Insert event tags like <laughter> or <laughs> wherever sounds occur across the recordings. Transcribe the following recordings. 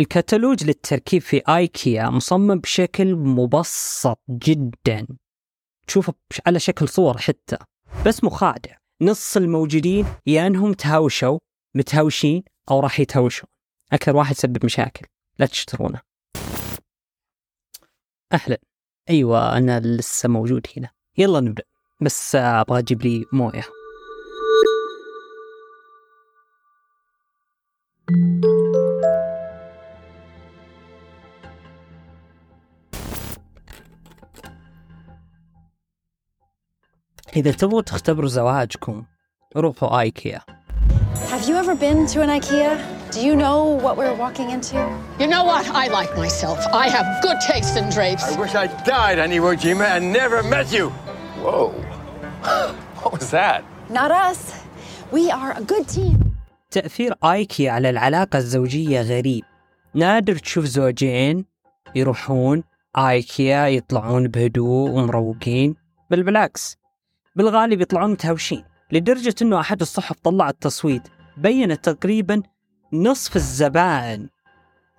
الكتالوج للتركيب في آيكيا مصمم بشكل مبسط جدا. تشوفه على شكل صور حتى. بس مخادع نص الموجودين يا انهم تهاوشوا متهاوشين أو راح يتهاوشون. أكثر واحد يسبب مشاكل. لا تشترونه. أهلا. أيوه أنا لسه موجود هنا. يلا نبدأ. بس أبغى أجيب لي موية. إذا تبغوا تختبروا زواجكم روحوا آيكيا Have you ever been to an IKEA? Do you know what we're walking into? You know what? I like myself. I have good taste in drapes. I wish I died on Iwo Jima and never met you. Whoa. what was that? Not us. We are a good team. تأثير آيكيا على العلاقة الزوجية غريب نادر تشوف زوجين يروحون آيكيا يطلعون بهدوء ومروقين بل بالعكس بالغالب يطلعون متهاوشين لدرجة أنه أحد الصحف طلع التصويت بينت تقريبا نصف الزبائن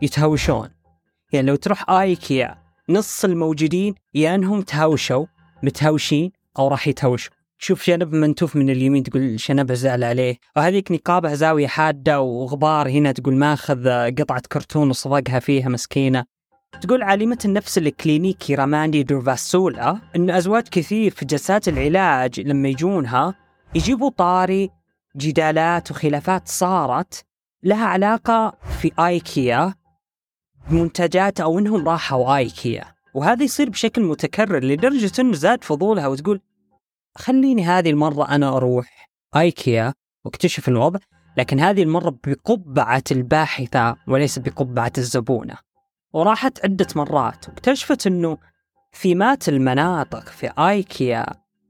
يتهاوشون. يعني لو تروح آيكيا نص الموجودين يا أنهم تهاوشوا متهاوشين أو راح يتهاوشوا. تشوف شنب منتوف من اليمين تقول شنبه زعل عليه. وهذيك نقابة زاوية حادة وغبار هنا تقول ماخذ قطعة كرتون وصفقها فيها مسكينة. تقول عالمة النفس الكلينيكي راماندي دورفاسولا أن أزواج كثير في جلسات العلاج لما يجونها يجيبوا طاري جدالات وخلافات صارت لها علاقة في آيكيا بمنتجات أو أنهم راحوا آيكيا. وهذا يصير بشكل متكرر لدرجة أنه زاد فضولها وتقول خليني هذه المرة أنا أروح آيكيا واكتشف الوضع لكن هذه المرة بقبعة الباحثة وليس بقبعة الزبونة. وراحت عدة مرات واكتشفت أنه ثيمات المناطق في آيكيا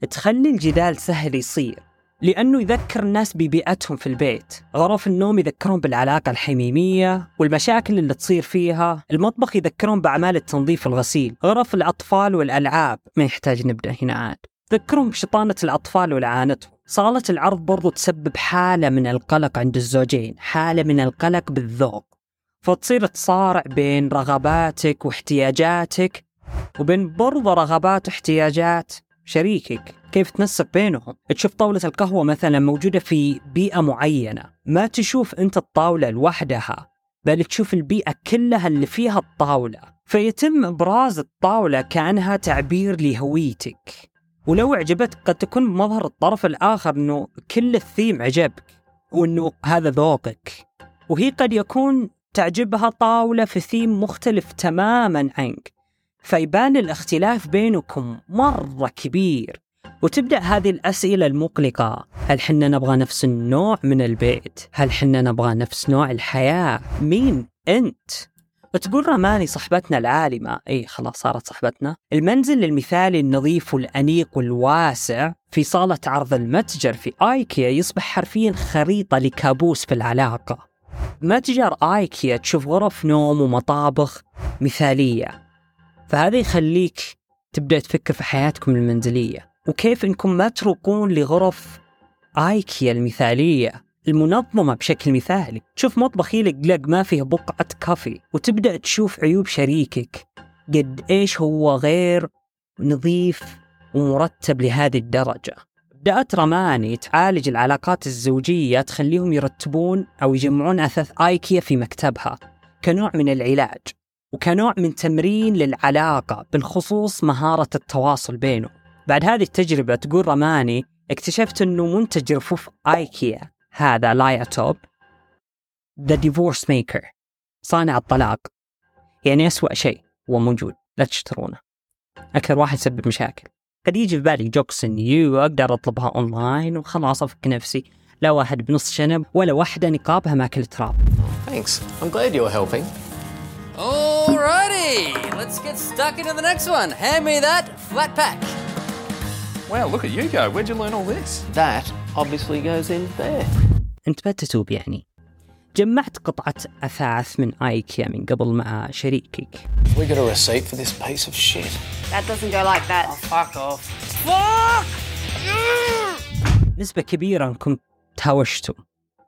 تخلي الجدال سهل يصير لأنه يذكر الناس ببيئتهم في البيت غرف النوم يذكرون بالعلاقة الحميمية والمشاكل اللي تصير فيها المطبخ يذكرون بأعمال التنظيف والغسيل غرف الأطفال والألعاب ما يحتاج نبدأ هنا عاد. ذكرهم بشطانة الأطفال ولعانتهم صالة العرض برضو تسبب حالة من القلق عند الزوجين حالة من القلق بالذوق. فتصير تصارع بين رغباتك واحتياجاتك وبين برضو رغبات واحتياجات شريكك. كيف تنسق بينهم؟ تشوف طاولة القهوة مثلا موجودة في بيئة معينة. ما تشوف أنت الطاولة لوحدها بل تشوف البيئة كلها اللي فيها الطاولة. فيتم إبراز الطاولة كأنها تعبير لهويتك. ولو عجبتك قد تكون بمظهر الطرف الآخر أنه كل الثيم عجبك وأنه هذا ذوقك. وهي قد يكون تعجبها طاولة في ثيم مختلف تماما عنك فيبان الاختلاف بينكم مرة كبير وتبدأ هذه الأسئلة المقلقة هل حنا نبغى نفس النوع من البيت؟ هل حنا نبغى نفس نوع الحياة؟ مين أنت؟ وتقول رماني صاحبتنا العالمة أي خلاص صارت صاحبتنا المنزل المثالي النظيف والأنيق والواسع في صالة عرض المتجر في آيكيا يصبح حرفيا خريطة لكابوس في العلاقة متجر آيكيا تشوف غرف نوم ومطابخ مثالية؟ فهذا يخليك تبدأ تفكر في حياتكم المنزلية. وكيف إنكم ما تروقون لغرف آيكيا المثالية المنظمة بشكل مثالي؟ تشوف مطبخ يلق ما فيه بقعة كافي وتبدأ تشوف عيوب شريكك. قد إيش هو غير نظيف ومرتب لهذه الدرجة؟ بدأت رماني تعالج العلاقات الزوجية تخليهم يرتبون أو يجمعون أثاث آيكيا في مكتبها كنوع من العلاج وكنوع من تمرين للعلاقة بالخصوص مهارة التواصل بينهم بعد هذه التجربة تقول رماني اكتشفت إنه منتج رفوف ايكيا هذا لايا توب The Divorce Maker صانع الطلاق يعني أسوأ شيء هو موجود لا تشترونه. أكثر واحد يسبب مشاكل. قد يجي في بالي جوكس نيو أقدر أطلبها أونلاين وخلاص أفك نفسي لا واحد بنص شنب ولا واحدة نقابها ماكل تراب Thanks. I'm glad you're helping. Alrighty, let's get stuck into the next one. Hand me that flat pack. Wow, look at you go. Where'd you learn all this? That obviously goes in there. أنت بتتوب يعني جمعت قطعة أثاث من آيكيا من قبل مع شريكك We got a receipt for this piece of shit. That doesn't go like that. Fuck off. نسبة كبيرة أنكم تهاوشتوا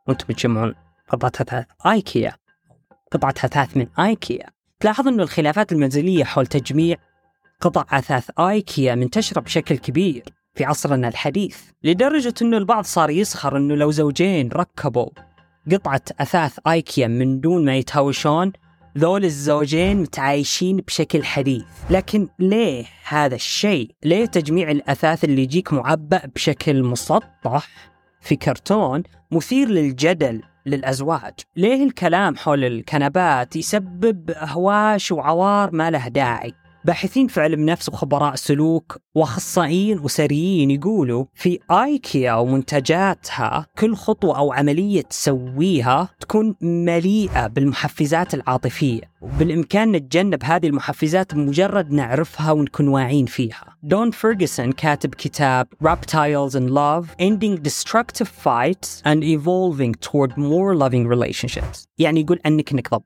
وأنتم بتجمعون قطعة أثاث آيكيا قطعة أثاث من آيكيا تلاحظ أن الخلافات المنزلية حول تجميع قطع أثاث آيكيا منتشرة بشكل كبير في عصرنا الحديث لدرجة أنه البعض صار يسخر أنه لو زوجين ركبوا قطعة أثاث آيكيا من دون ما يتهاوشون ذول الزوجين متعايشين بشكل حديث. لكن ليه هذا الشيء؟ ليه تجميع الأثاث اللي يجيك معبأ بشكل مسطح في كرتون مثير للجدل للأزواج؟ ليه الكلام حول الكنبات يسبب أهواش وعوار ما له داعي؟ باحثين في علم نفس وخبراء سلوك وأخصائيين أسريين يقولوا في آيكيا ومنتجاتها كل خطوة أو عملية تسويها تكون مليئة بالمحفزات العاطفية. وبالإمكان نتجنب هذه المحفزات بمجرد نعرفها ونكون واعين فيها. دون فيرجسون كاتب كتاب Reptiles in Love Ending Destructive Fights and Evolving Toward More Loving Relationships. يعني يقول أنك إنك ضب.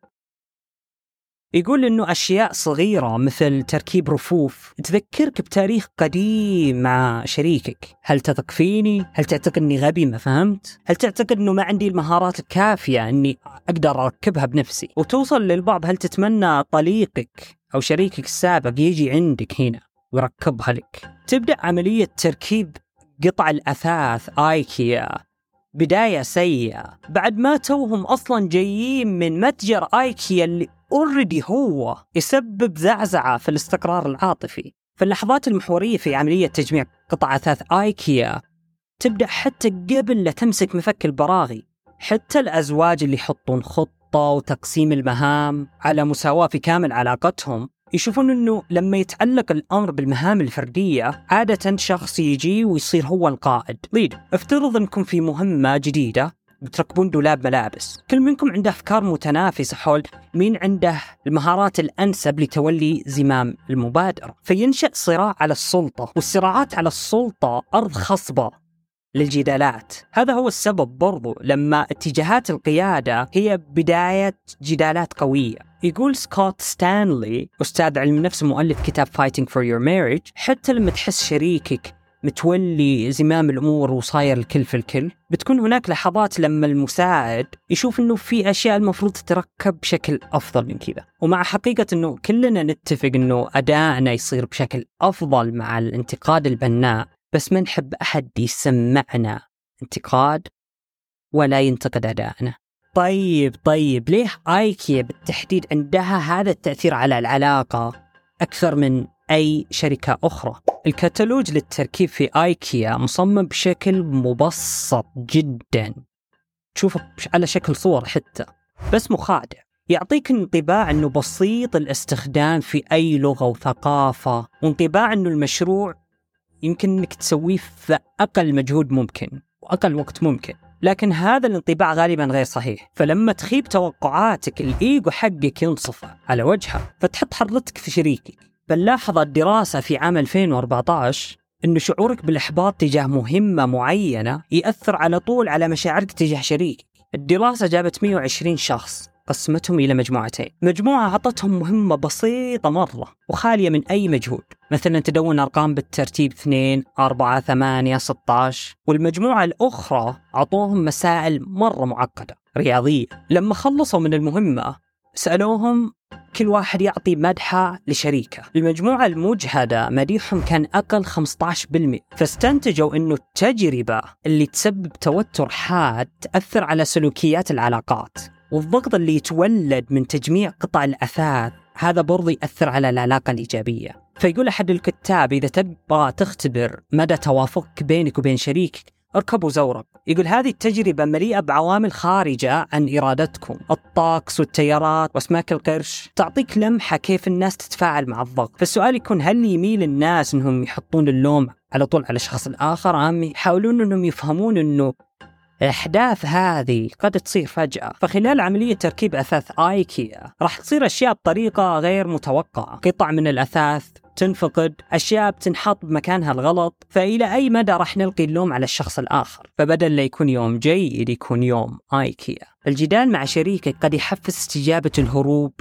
يقول إنه أشياء صغيرة مثل تركيب رفوف تذكرك بتاريخ قديم مع شريكك، هل تثق فيني؟ هل تعتقد إني غبي ما فهمت؟ هل تعتقد إنه ما عندي المهارات الكافية إني أقدر أركبها بنفسي؟ وتوصل للبعض هل تتمنى طليقك أو شريكك السابق يجي عندك هنا ويركبها لك؟ تبدأ عملية تركيب قطع الأثاث آيكيا بداية سيئة. بعد ما توهم أصلا جايين من متجر آيكيا اللي اوريدي هو يسبب زعزعة في الاستقرار العاطفي. فاللحظات المحورية في عملية تجميع قطع أثاث آيكيا تبدأ حتى قبل لا تمسك مفك البراغي حتى الأزواج اللي يحطون خطة وتقسيم المهام على مساواة في كامل علاقتهم يشوفون إنه لما يتعلق الأمر بالمهام الفردية عادة شخص يجي ويصير هو القائد. ليد افترض إنكم في مهمة جديدة بتركبون دولاب ملابس. كل منكم عنده أفكار متنافسة حول مين عنده المهارات الأنسب لتولي زمام المبادرة. فينشأ صراع على السلطة والصراعات على السلطة أرض خصبة للجدالات. هذا هو السبب برضو لما اتجاهات القيادة هي بداية جدالات قوية. يقول سكوت ستانلي أستاذ علم نفس مؤلف كتاب Fighting for Your Marriage حتى لما تحس شريكك متولي زمام الأمور وصاير الكل في الكل بتكون هناك لحظات لما المساعد يشوف إنه في أشياء المفروض تتركب بشكل أفضل من كذا. ومع حقيقة إنه كلنا نتفق إنه أدائنا يصير بشكل أفضل مع الانتقاد البناء بس ما نحب أحد يسمعنا انتقاد ولا ينتقد أدائنا. طيب طيب ليه ايكيا بالتحديد عندها هذا التأثير على العلاقة أكثر من أي شركة أخرى؟ الكتالوج للتركيب في آيكيا مصمم بشكل مبسط جدا. تشوفه على شكل صور حتى بس مخادع. يعطيك انطباع إنه بسيط الاستخدام في أي لغة وثقافة وانطباع إنه المشروع يمكن إنك تسويه في أقل مجهود ممكن وأقل وقت ممكن. لكن هذا الانطباع غالبا غير صحيح. فلما تخيب توقعاتك الإيجو حقك ينصفع على وجهه فتحط حرتك في شريكك. بل لاحظت دراسة في عام 2014 أن شعورك بالإحباط تجاه مهمة معينة يأثر على طول على مشاعرك تجاه شريك الدراسة جابت 120 شخص. قسمتهم إلى مجموعتين. مجموعة أعطتهم مهمة بسيطة مرة وخالية من أي مجهود. مثلا تدون أرقام بالترتيب 2 4 8 16 والمجموعة الأخرى أعطوهم مسائل مرة معقدة رياضية. لما خلصوا من المهمة سألوهم كل واحد يعطي مدحة لشريكه. المجموعة المجهدة مديحهم كان أقل 15% فاستنتجوا أنه التجربة اللي تسبب توتر حاد تأثر على سلوكيات العلاقات. والضغط اللي يتولد من تجميع قطع الأثاث هذا برضو يأثر على العلاقة الإيجابية. فيقول أحد الكتاب إذا تبغى تختبر مدى توافقك بينك وبين شريكك اركبوا زورق يقول هذه التجربة مليئة بعوامل خارجة عن إرادتكم. الطقس والتيارات وأسماك القرش تعطيك لمحة كيف الناس تتفاعل مع الضغط. فالسؤال يكون هل يميل الناس أنهم يحطون اللوم على طول على الشخص الآخر أم يحاولون أنهم يفهمون أنه الأحداث هذه قد تصير فجأة. فخلال عملية تركيب أثاث آيكيا راح تصير أشياء بطريقة غير متوقعة. قطع من الأثاث تنفقد أشياء بتنحط بمكانها الغلط فإلى أي مدى راح نلقي اللوم على الشخص الآخر؟ فبدل لا يكون يوم جيد يكون يوم آيكيا. الجدال مع شريكك قد يحفز استجابة الهروب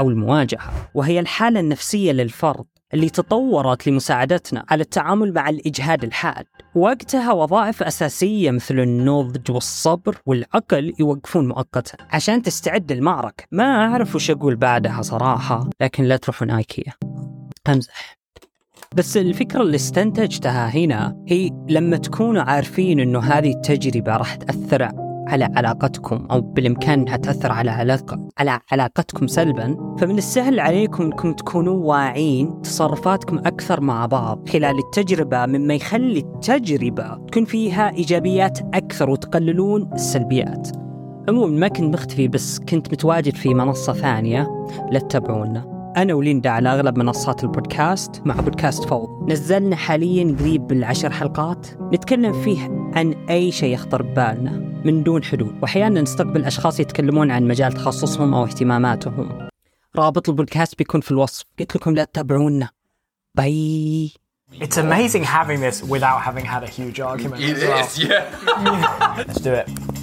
أو المواجهة وهي الحالة النفسية للفرد. اللي تطورت لمساعدتنا على التعامل مع الإجهاد الحاد. وقتها وظائف أساسية مثل النضج والصبر والعقل يوقفون مؤقتا عشان تستعد للمعركة. ما أعرف وش أقول بعدها صراحة لكن لا تروحون آيكيا أمزح. بس الفكرة اللي استنتجتها هنا هي لما تكونوا عارفين إنه هذه التجربة راح تأثر على علاقتكم أو بالإمكان أنها تأثر على علاقه على علاقتكم سلبا فمن السهل عليكم أنكم تكونوا واعين تصرفاتكم أكثر مع بعض خلال التجربة مما يخلي التجربة تكون فيها إيجابيات أكثر وتقللون السلبيات. عموما ما كنت مختفي بس كنت متواجد في منصة ثانية لا تتابعونا. أنا وليندا على أغلب منصات البودكاست مع بودكاست فوض نزلنا حاليا قريب بالعشر حلقات نتكلم فيه عن أي شيء يخطر ببالنا من دون حدود وأحيانا نستقبل أشخاص يتكلمون عن مجال تخصصهم أو اهتماماتهم رابط البودكاست بيكون في الوصف قلت لكم لا تتابعونا باي It's amazing having this without having had a huge argument. It as well. is, yeah. <laughs> Let's do it.